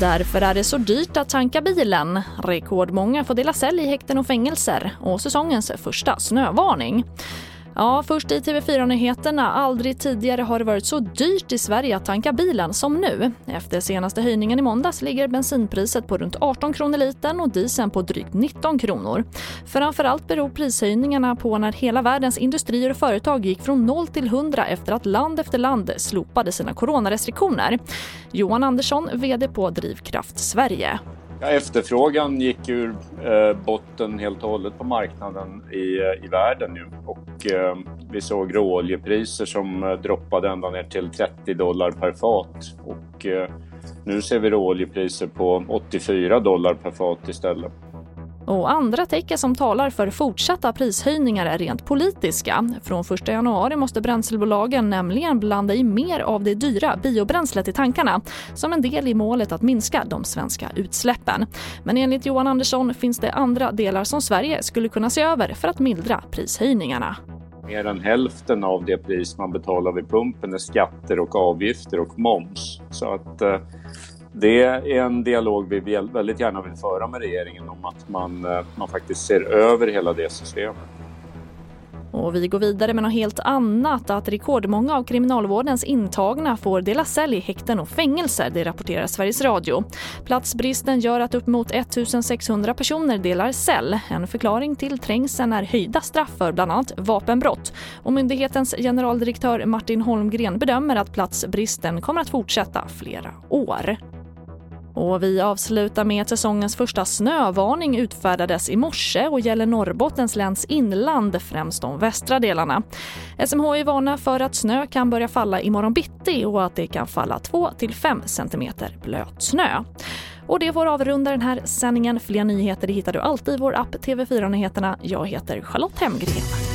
Därför är det så dyrt att tanka bilen. Rekordmånga får dela cell i häkten och fängelser och säsongens första snövarning. Ja, först i TV4-nyheterna. Aldrig tidigare har det varit så dyrt i Sverige att tanka bilen som nu. Efter senaste höjningen i måndags ligger bensinpriset på runt 18 kronor litern och dieseln på drygt 19 kronor. Framförallt beror prishöjningarna på när hela världens industrier och företag gick från 0 till 100 efter att land efter land slopade sina coronarestriktioner. Johan Andersson, VD på Drivkraft Sverige. Ja, efterfrågan gick ur eh, botten helt och hållet på marknaden i, eh, i världen nu. och eh, vi såg råoljepriser som eh, droppade ända ner till 30 dollar per fat och eh, nu ser vi råoljepriser på 84 dollar per fat istället. Och andra tecken som talar för fortsatta prishöjningar är rent politiska. Från 1 januari måste bränslebolagen nämligen blanda i mer av det dyra biobränslet i tankarna som en del i målet att minska de svenska utsläppen. Men enligt Johan Andersson finns det andra delar som Sverige skulle kunna se över för att mildra prishöjningarna. Mer än hälften av det pris man betalar vid pumpen är skatter och avgifter och moms. Så att eh, det är en dialog vi väldigt gärna vill föra med regeringen om att man, eh, man faktiskt ser över hela det systemet. Och vi går vidare med något helt annat. Att rekordmånga av kriminalvårdens intagna får dela cell i häkten och fängelser, det rapporterar Sveriges Radio. Platsbristen gör att uppemot 1600 personer delar cell. En förklaring till trängseln är höjda straff för bland annat vapenbrott. Och myndighetens generaldirektör Martin Holmgren bedömer att platsbristen kommer att fortsätta flera år. Och vi avslutar med att säsongens första snövarning utfärdades i morse och gäller Norrbottens läns inland, främst de västra delarna. SMHI varnar för att snö kan börja falla imorgon bitti och att det kan falla 2-5 cm blöt snö. Och det får avrunda den här sändningen. Fler nyheter hittar du alltid i vår app TV4 Nyheterna. Jag heter Charlotte Hemgren.